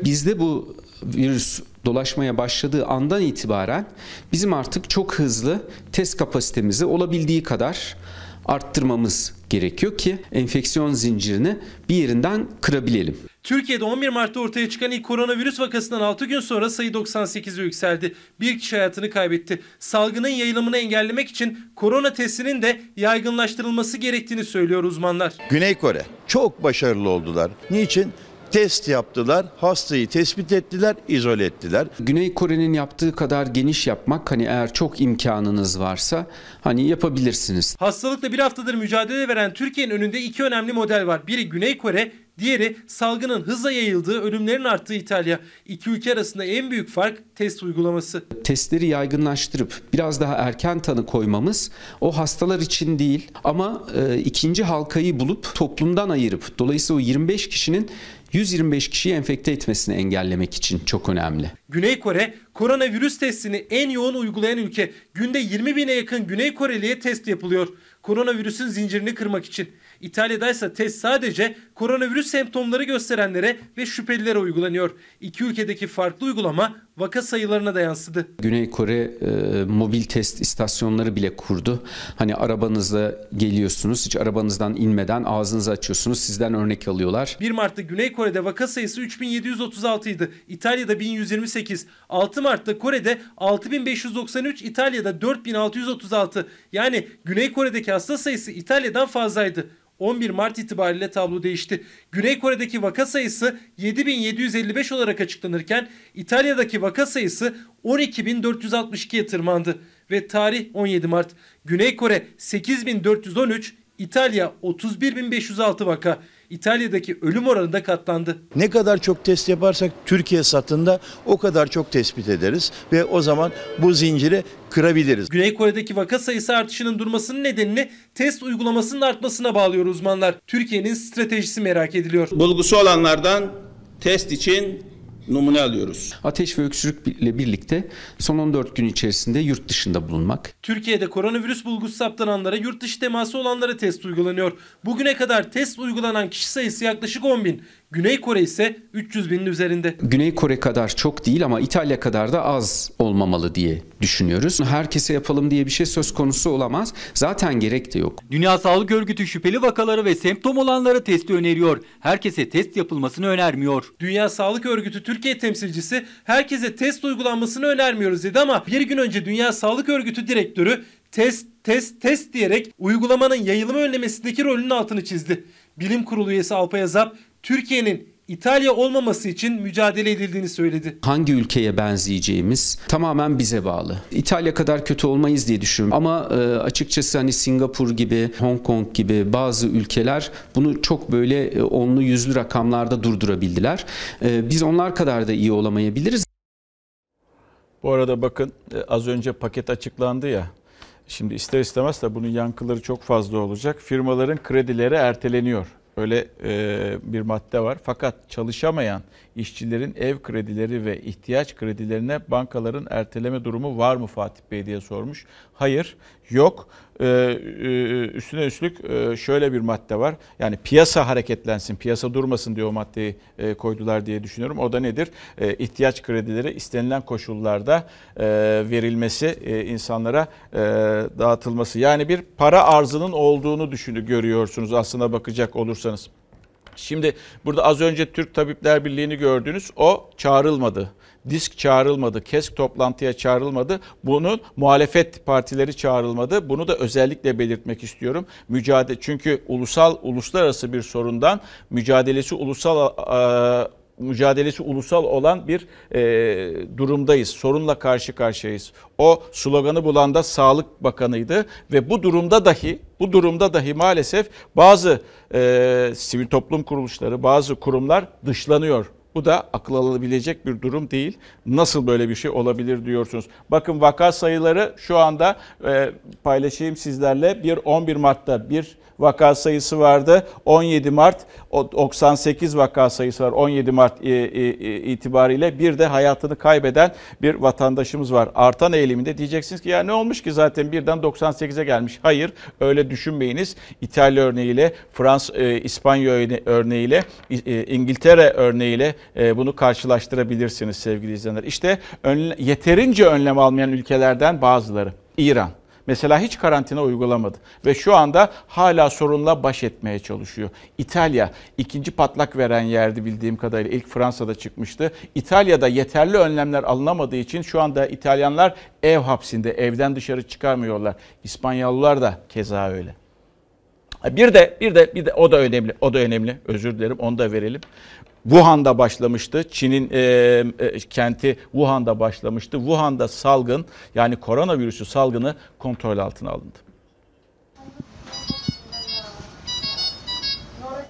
Bizde bu virüs dolaşmaya başladığı andan itibaren bizim artık çok hızlı test kapasitemizi olabildiği kadar arttırmamız gerekiyor ki enfeksiyon zincirini bir yerinden kırabilelim. Türkiye'de 11 Mart'ta ortaya çıkan ilk koronavirüs vakasından 6 gün sonra sayı 98'e yükseldi. Bir kişi hayatını kaybetti. Salgının yayılımını engellemek için korona testinin de yaygınlaştırılması gerektiğini söylüyor uzmanlar. Güney Kore çok başarılı oldular. Niçin? Test yaptılar, hastayı tespit ettiler, izole ettiler. Güney Kore'nin yaptığı kadar geniş yapmak hani eğer çok imkanınız varsa hani yapabilirsiniz. Hastalıkla bir haftadır mücadele veren Türkiye'nin önünde iki önemli model var. Biri Güney Kore, diğeri salgının hızla yayıldığı, ölümlerin arttığı İtalya. İki ülke arasında en büyük fark test uygulaması. Testleri yaygınlaştırıp biraz daha erken tanı koymamız o hastalar için değil ama e, ikinci halkayı bulup toplumdan ayırıp dolayısıyla o 25 kişinin 125 kişiyi enfekte etmesini engellemek için çok önemli. Güney Kore koronavirüs testini en yoğun uygulayan ülke. Günde 20 bine yakın Güney Koreliye test yapılıyor. Koronavirüsün zincirini kırmak için. İtalya'da ise test sadece koronavirüs semptomları gösterenlere ve şüphelilere uygulanıyor. İki ülkedeki farklı uygulama vaka sayılarına da yansıdı. Güney Kore e, mobil test istasyonları bile kurdu. Hani arabanızla geliyorsunuz, hiç arabanızdan inmeden ağzınızı açıyorsunuz, sizden örnek alıyorlar. 1 Mart'ta Güney Kore'de vaka sayısı 3736 idi. İtalya'da 1128. 6 Mart'ta Kore'de 6593, İtalya'da 4636. Yani Güney Kore'deki hasta sayısı İtalya'dan fazlaydı. 11 Mart itibariyle tablo değişti. Güney Kore'deki vaka sayısı 7755 olarak açıklanırken İtalya'daki vaka sayısı 12462'ye tırmandı ve tarih 17 Mart. Güney Kore 8413, İtalya 31506 vaka. İtalya'daki ölüm oranı da katlandı. Ne kadar çok test yaparsak Türkiye satında o kadar çok tespit ederiz ve o zaman bu zinciri kırabiliriz. Güney Kore'deki vaka sayısı artışının durmasının nedenini test uygulamasının artmasına bağlıyor uzmanlar. Türkiye'nin stratejisi merak ediliyor. Bulgusu olanlardan test için numune alıyoruz. Ateş ve öksürükle birlikte son 14 gün içerisinde yurt dışında bulunmak. Türkiye'de koronavirüs bulgusu saptananlara, yurt dışı teması olanlara test uygulanıyor. Bugüne kadar test uygulanan kişi sayısı yaklaşık 10 bin. Güney Kore ise 300 binin üzerinde. Güney Kore kadar çok değil ama İtalya kadar da az olmamalı diye düşünüyoruz. Herkese yapalım diye bir şey söz konusu olamaz. Zaten gerek de yok. Dünya Sağlık Örgütü şüpheli vakaları ve semptom olanlara testi öneriyor. Herkese test yapılmasını önermiyor. Dünya Sağlık Örgütü Türkiye temsilcisi herkese test uygulanmasını önermiyoruz dedi ama bir gün önce Dünya Sağlık Örgütü direktörü test test test diyerek uygulamanın yayılımı önlemesindeki rolünün altını çizdi. Bilim Kurulu üyesi Alpay Azap Türkiye'nin İtalya olmaması için mücadele edildiğini söyledi. Hangi ülkeye benzeyeceğimiz tamamen bize bağlı. İtalya kadar kötü olmayız diye düşünüyorum. Ama e, açıkçası hani Singapur gibi, Hong Kong gibi bazı ülkeler bunu çok böyle e, onlu yüzlü rakamlarda durdurabildiler. E, biz onlar kadar da iyi olamayabiliriz. Bu arada bakın e, az önce paket açıklandı ya. Şimdi ister istemez de bunun yankıları çok fazla olacak. Firmaların kredileri erteleniyor. Öyle e, bir madde var. Fakat çalışamayan işçilerin ev kredileri ve ihtiyaç kredilerine bankaların erteleme durumu var mı Fatih Bey diye sormuş. Hayır, yok. Ee, e, üstüne üstlük e, şöyle bir madde var. Yani piyasa hareketlensin, piyasa durmasın diye o maddeyi e, koydular diye düşünüyorum. O da nedir? İhtiyaç kredileri istenilen koşullarda verilmesi, insanlara dağıtılması. Yani bir para arzının olduğunu düşünü görüyorsunuz aslına bakacak olursanız. Şimdi burada az önce Türk Tabipler Birliği'ni gördünüz. O çağrılmadı. disk çağrılmadı, KESK toplantıya çağrılmadı. Bunun muhalefet partileri çağrılmadı. Bunu da özellikle belirtmek istiyorum. Mücadele çünkü ulusal uluslararası bir sorundan mücadelesi ulusal e, mücadelesi ulusal olan bir e, durumdayız. Sorunla karşı karşıyayız. O sloganı bulan da Sağlık Bakanı'ydı ve bu durumda dahi bu durumda dahi maalesef bazı e, sivil toplum kuruluşları, bazı kurumlar dışlanıyor. Bu da akıl alınabilecek bir durum değil. Nasıl böyle bir şey olabilir diyorsunuz. Bakın vaka sayıları şu anda e, paylaşayım sizlerle. Bir 11 Mart'ta bir vaka sayısı vardı. 17 Mart o 98 vaka sayısı var 17 Mart e, e, e, itibariyle. Bir de hayatını kaybeden bir vatandaşımız var. Artan eğiliminde diyeceksiniz ki ya ne olmuş ki zaten birden 98'e gelmiş. Hayır öyle düşünmeyiniz. İtalya örneğiyle, Frans, İspanya örne- örneğiyle, İngiltere örneğiyle bunu karşılaştırabilirsiniz sevgili izleyenler. İşte önle- yeterince önlem almayan ülkelerden bazıları. İran. Mesela hiç karantina uygulamadı ve şu anda hala sorunla baş etmeye çalışıyor. İtalya ikinci patlak veren yerdi bildiğim kadarıyla ilk Fransa'da çıkmıştı. İtalya'da yeterli önlemler alınamadığı için şu anda İtalyanlar ev hapsinde evden dışarı çıkarmıyorlar. İspanyollular da keza öyle. Bir de bir de bir de o da önemli. O da önemli. Özür dilerim. Onu da verelim. Wuhan'da başlamıştı. Çin'in e, e, kenti Wuhan'da başlamıştı. Wuhan'da salgın yani koronavirüsü salgını kontrol altına alındı.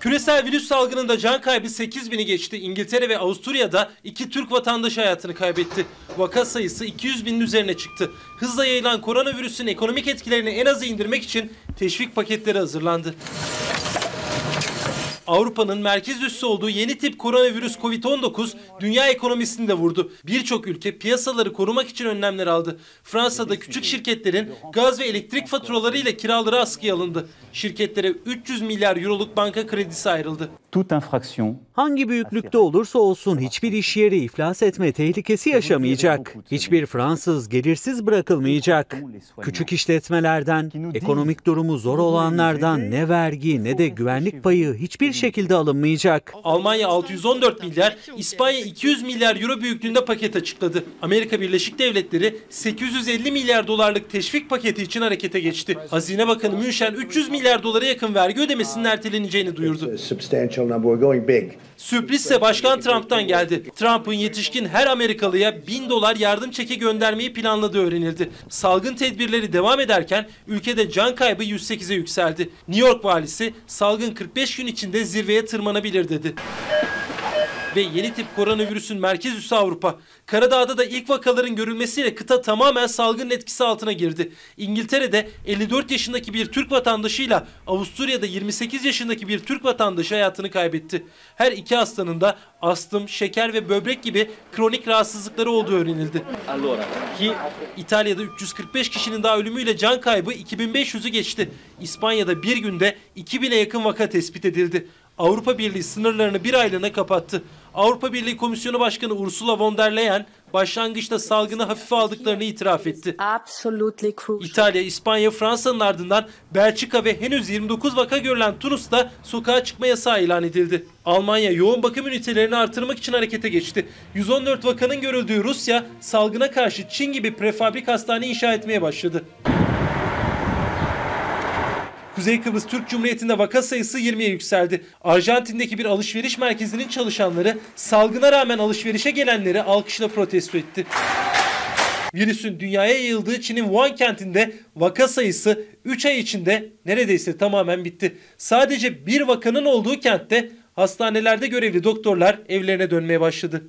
Küresel virüs salgınında can kaybı 8 bini geçti. İngiltere ve Avusturya'da iki Türk vatandaşı hayatını kaybetti. Vaka sayısı 200 binin üzerine çıktı. Hızla yayılan koronavirüsün ekonomik etkilerini en aza indirmek için teşvik paketleri hazırlandı. Avrupa'nın merkez üssü olduğu yeni tip koronavirüs Covid-19 dünya ekonomisini de vurdu. Birçok ülke piyasaları korumak için önlemler aldı. Fransa'da küçük şirketlerin gaz ve elektrik faturaları ile kiraları askıya alındı. Şirketlere 300 milyar euroluk banka kredisi ayrıldı. Hangi büyüklükte olursa olsun hiçbir iş yeri iflas etme tehlikesi yaşamayacak. Hiçbir Fransız gelirsiz bırakılmayacak. Küçük işletmelerden, ekonomik durumu zor olanlardan ne vergi ne de güvenlik payı hiçbir şekilde alınmayacak. Almanya 614 milyar, İspanya 200 milyar euro büyüklüğünde paket açıkladı. Amerika Birleşik Devletleri 850 milyar dolarlık teşvik paketi için harekete geçti. Hazine Bakanı München 300 milyar dolara yakın vergi ödemesinin erteleneceğini duyurdu. Sürpriz ise Başkan Trump'tan geldi. Trump'ın yetişkin her Amerikalıya 1000 dolar yardım çeki göndermeyi planladığı öğrenildi. Salgın tedbirleri devam ederken ülkede can kaybı 108'e yükseldi. New York valisi salgın 45 gün içinde zirveye tırmanabilir dedi ve yeni tip koronavirüsün merkez üssü Avrupa. Karadağ'da da ilk vakaların görülmesiyle kıta tamamen salgının etkisi altına girdi. İngiltere'de 54 yaşındaki bir Türk vatandaşıyla Avusturya'da 28 yaşındaki bir Türk vatandaşı hayatını kaybetti. Her iki hastanın da astım, şeker ve böbrek gibi kronik rahatsızlıkları olduğu öğrenildi. İtalya'da 345 kişinin daha ölümüyle can kaybı 2500'ü geçti. İspanya'da bir günde 2000'e yakın vaka tespit edildi. Avrupa Birliği sınırlarını bir aylığına kapattı. Avrupa Birliği Komisyonu Başkanı Ursula von der Leyen başlangıçta salgını hafife aldıklarını itiraf etti. İtalya, İspanya, Fransa'nın ardından Belçika ve henüz 29 vaka görülen Tunus'ta sokağa çıkma yasağı ilan edildi. Almanya yoğun bakım ünitelerini artırmak için harekete geçti. 114 vakanın görüldüğü Rusya salgına karşı Çin gibi prefabrik hastane inşa etmeye başladı. Kuzey Kıbrıs Türk Cumhuriyeti'nde vaka sayısı 20'ye yükseldi. Arjantin'deki bir alışveriş merkezinin çalışanları salgına rağmen alışverişe gelenleri alkışla protesto etti. Virüsün dünyaya yayıldığı Çin'in Wuhan kentinde vaka sayısı 3 ay içinde neredeyse tamamen bitti. Sadece bir vakanın olduğu kentte hastanelerde görevli doktorlar evlerine dönmeye başladı.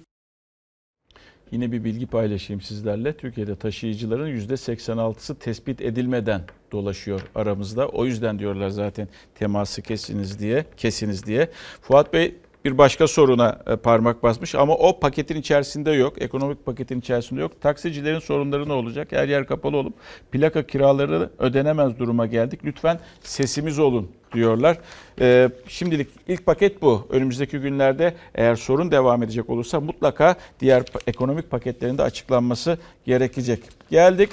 Yine bir bilgi paylaşayım sizlerle. Türkiye'de taşıyıcıların %86'sı tespit edilmeden dolaşıyor aramızda. O yüzden diyorlar zaten teması kesiniz diye, kesiniz diye. Fuat Bey bir başka soruna e, parmak basmış ama o paketin içerisinde yok. Ekonomik paketin içerisinde yok. Taksicilerin sorunları ne olacak? Her yer kapalı olup plaka kiraları ödenemez duruma geldik. Lütfen sesimiz olun diyorlar. Ee, şimdilik ilk paket bu. Önümüzdeki günlerde eğer sorun devam edecek olursa mutlaka diğer ekonomik paketlerin de açıklanması gerekecek. Geldik.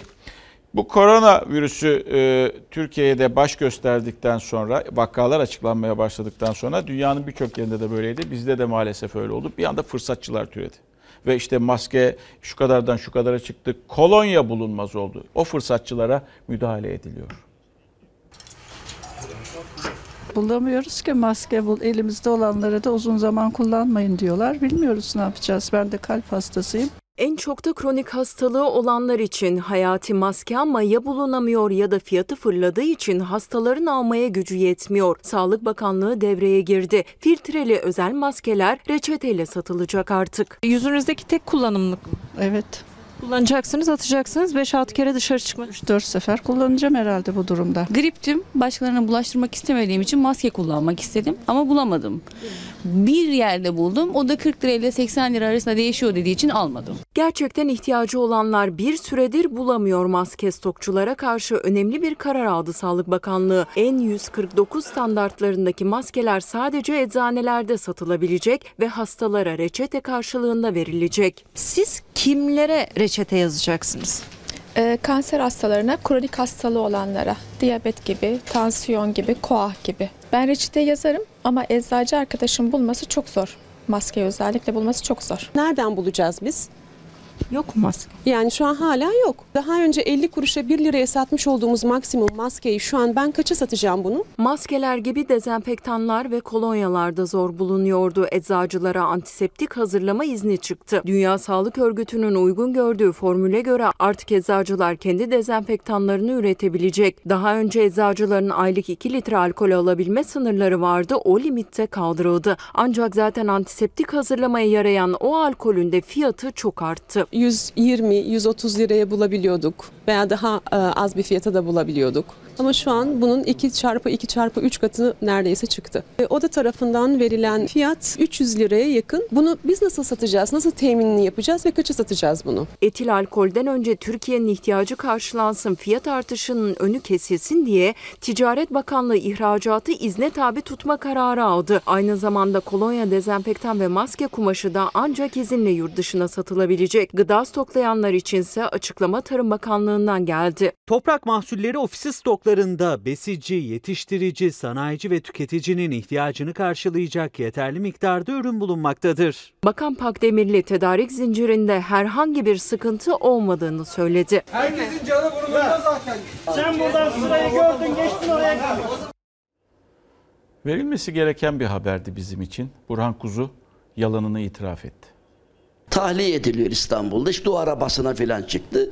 Bu korona virüsü e, Türkiye'de baş gösterdikten sonra, vakalar açıklanmaya başladıktan sonra dünyanın birçok yerinde de böyleydi. Bizde de maalesef öyle oldu. Bir anda fırsatçılar türedi. ve işte maske şu kadardan şu kadara çıktı. Kolonya bulunmaz oldu. O fırsatçılara müdahale ediliyor. Bulamıyoruz ki maske bul. Elimizde olanları da uzun zaman kullanmayın diyorlar. Bilmiyoruz ne yapacağız. Ben de kalp hastasıyım. En çok da kronik hastalığı olanlar için hayati maske ama ya bulunamıyor ya da fiyatı fırladığı için hastaların almaya gücü yetmiyor. Sağlık Bakanlığı devreye girdi. Filtreli özel maskeler reçeteyle satılacak artık. Yüzünüzdeki tek kullanımlık? Evet. Kullanacaksınız, atacaksınız. 5-6 kere dışarı çıkmak. 4 sefer kullanacağım herhalde bu durumda. Griptim. Başkalarına bulaştırmak istemediğim için maske kullanmak istedim ama bulamadım. Bir yerde buldum. O da 40 lira ile 80 lira arasında değişiyor dediği için almadım. Gerçekten ihtiyacı olanlar bir süredir bulamıyor maske stokçulara karşı önemli bir karar aldı Sağlık Bakanlığı. N149 standartlarındaki maskeler sadece eczanelerde satılabilecek ve hastalara reçete karşılığında verilecek. Siz kimlere reçete yazacaksınız? Ee, kanser hastalarına, kronik hastalığı olanlara, diyabet gibi, tansiyon gibi, koah gibi. Ben reçete yazarım ama eczacı arkadaşım bulması çok zor. Maske özellikle bulması çok zor. Nereden bulacağız biz? Yok maske? Yani şu an hala yok. Daha önce 50 kuruşa 1 liraya satmış olduğumuz maksimum maskeyi şu an ben kaça satacağım bunu? Maskeler gibi dezenfektanlar ve kolonyalar da zor bulunuyordu. Eczacılara antiseptik hazırlama izni çıktı. Dünya Sağlık Örgütü'nün uygun gördüğü formüle göre artık eczacılar kendi dezenfektanlarını üretebilecek. Daha önce eczacıların aylık 2 litre alkol alabilme sınırları vardı. O limitte kaldırıldı. Ancak zaten antiseptik hazırlamaya yarayan o alkolün de fiyatı çok arttı. 120-130 liraya bulabiliyorduk veya daha e, az bir fiyata da bulabiliyorduk. Ama şu an bunun 2 çarpı 2 çarpı 3 katı neredeyse çıktı. E, Oda tarafından verilen fiyat 300 liraya yakın. Bunu biz nasıl satacağız? Nasıl teminini yapacağız ve kaça satacağız bunu? Etil alkolden önce Türkiye'nin ihtiyacı karşılansın, fiyat artışının önü kesilsin diye Ticaret Bakanlığı ihracatı izne tabi tutma kararı aldı. Aynı zamanda kolonya, dezenfektan ve maske kumaşı da ancak izinle yurt dışına satılabilecek. Gıda stoklayanlar içinse açıklama Tarım Bakanlığı'ndan geldi. Toprak Mahsulleri Ofisi stoklarında besici, yetiştirici, sanayici ve tüketicinin ihtiyacını karşılayacak yeterli miktarda ürün bulunmaktadır. Bakan Pakdemirli tedarik zincirinde herhangi bir sıkıntı olmadığını söyledi. Herkesin canı burnunda zaten. Sen buradan sırayı gördün geçtin oraya kadar. Verilmesi gereken bir haberdi bizim için. Burhan Kuzu yalanını itiraf etti. Tahliye ediliyor İstanbul'da. İşte o arabasına falan çıktı.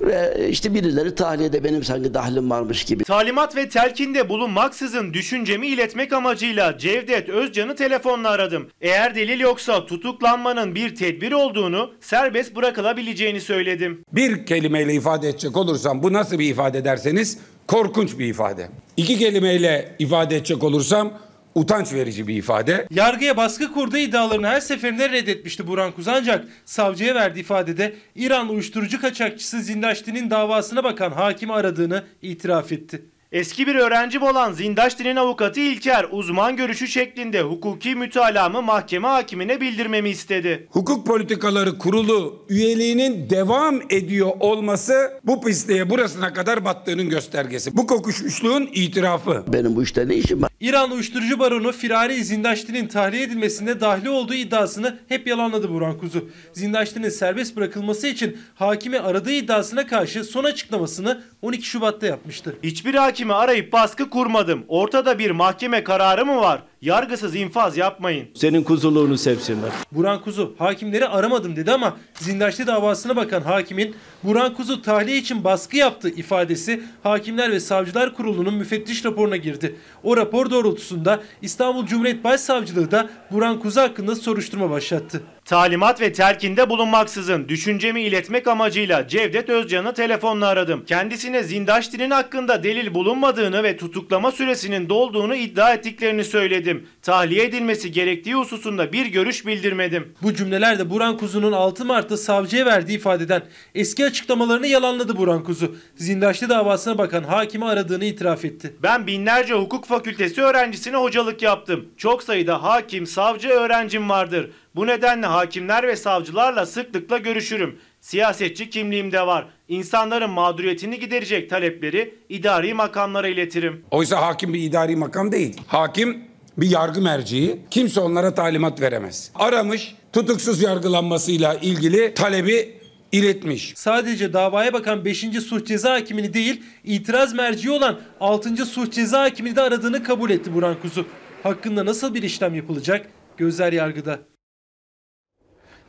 Ve işte birileri tahliyede benim sanki dahlim varmış gibi. Talimat ve telkinde bulunmaksızın düşüncemi iletmek amacıyla Cevdet Özcan'ı telefonla aradım. Eğer delil yoksa tutuklanmanın bir tedbir olduğunu, serbest bırakılabileceğini söyledim. Bir kelimeyle ifade edecek olursam bu nasıl bir ifade derseniz korkunç bir ifade. İki kelimeyle ifade edecek olursam utanç verici bir ifade. Yargıya baskı kurduğu iddialarını her seferinde reddetmişti Burhan Kuz ancak savcıya verdiği ifadede İran uyuşturucu kaçakçısı Zindaşti'nin davasına bakan hakimi aradığını itiraf etti. Eski bir öğrencim olan Zindaşti'nin avukatı İlker uzman görüşü şeklinde hukuki mütalamı mahkeme hakimine bildirmemi istedi. Hukuk Politikaları Kurulu üyeliğinin devam ediyor olması bu pisliğe burasına kadar battığının göstergesi. Bu kokuşmuşluğun itirafı. Benim bu işte ne işim var? İran uyuşturucu baronu Firari Zindaşti'nin tahliye edilmesinde dahli olduğu iddiasını hep yalanladı Burhan Kuzu. Zindaşti'nin serbest bırakılması için hakimi aradığı iddiasına karşı son açıklamasını 12 Şubat'ta yapmıştı. Hiçbir hakimi arayıp baskı kurmadım. Ortada bir mahkeme kararı mı var? Yargısız infaz yapmayın. Senin kuzuluğunu sevsinler. Burhan Kuzu hakimleri aramadım dedi ama Zindaşti davasına bakan hakimin Burhan Kuzu tahliye için baskı yaptı ifadesi Hakimler ve Savcılar Kurulu'nun müfettiş raporuna girdi. O rapor doğrultusunda İstanbul Cumhuriyet Başsavcılığı da Burhan Kuzu hakkında soruşturma başlattı. Talimat ve telkinde bulunmaksızın düşüncemi iletmek amacıyla Cevdet Özcan'ı telefonla aradım. Kendisine Zindaşti'nin hakkında delil bulunmadığını ve tutuklama süresinin dolduğunu iddia ettiklerini söyledim. Tahliye edilmesi gerektiği hususunda bir görüş bildirmedim. Bu cümleler de Burhan Kuzu'nun 6 Mart'ta savcıya verdiği ifadeden eski açıklamalarını yalanladı Burhan Kuzu. Zindaşti davasına bakan hakimi aradığını itiraf etti. Ben binlerce hukuk fakültesi öğrencisine hocalık yaptım. Çok sayıda hakim, savcı öğrencim vardır. Bu nedenle hakimler ve savcılarla sıklıkla görüşürüm. Siyasetçi kimliğim de var. İnsanların mağduriyetini giderecek talepleri idari makamlara iletirim. Oysa hakim bir idari makam değil. Hakim bir yargı merciği. Kimse onlara talimat veremez. Aramış, tutuksuz yargılanmasıyla ilgili talebi iletmiş. Sadece davaya bakan 5. Suç Ceza Hakimini değil, itiraz merci olan 6. Suç Ceza Hakimini de aradığını kabul etti Burhan Kuzu. Hakkında nasıl bir işlem yapılacak? Gözler yargıda.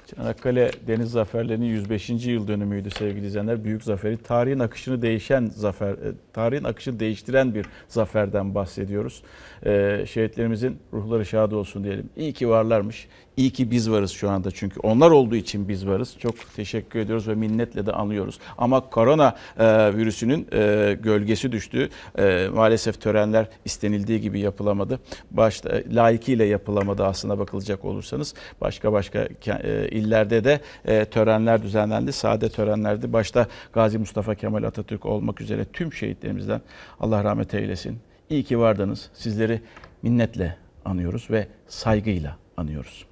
Çanakkale Deniz Zaferleri'nin 105. yıl dönümüydü sevgili izleyenler. Büyük zaferi. Tarihin akışını değişen zafer, e, tarihin akışını değiştiren bir zaferden bahsediyoruz. Ee, şehitlerimizin ruhları şad olsun diyelim. İyi ki varlarmış. İyi ki biz varız şu anda çünkü onlar olduğu için biz varız. Çok teşekkür ediyoruz ve minnetle de anıyoruz. Ama korona e, virüsünün e, gölgesi düştü. E, maalesef törenler istenildiği gibi yapılamadı. Başta e, layıkıyla yapılamadı aslında bakılacak olursanız. Başka başka e, illerde de e, törenler düzenlendi. Sade törenlerdi. Başta Gazi Mustafa Kemal Atatürk olmak üzere tüm şehitlerimizden Allah rahmet eylesin. İyi ki vardınız. Sizleri minnetle anıyoruz ve saygıyla anıyoruz.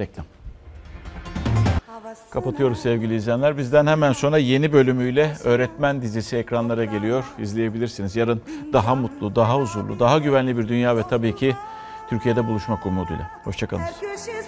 Reklam. Kapatıyoruz sevgili izleyenler. Bizden hemen sonra yeni bölümüyle Öğretmen dizisi ekranlara geliyor. İzleyebilirsiniz. Yarın daha mutlu, daha huzurlu, daha güvenli bir dünya ve tabii ki Türkiye'de buluşmak umuduyla. Hoşçakalın.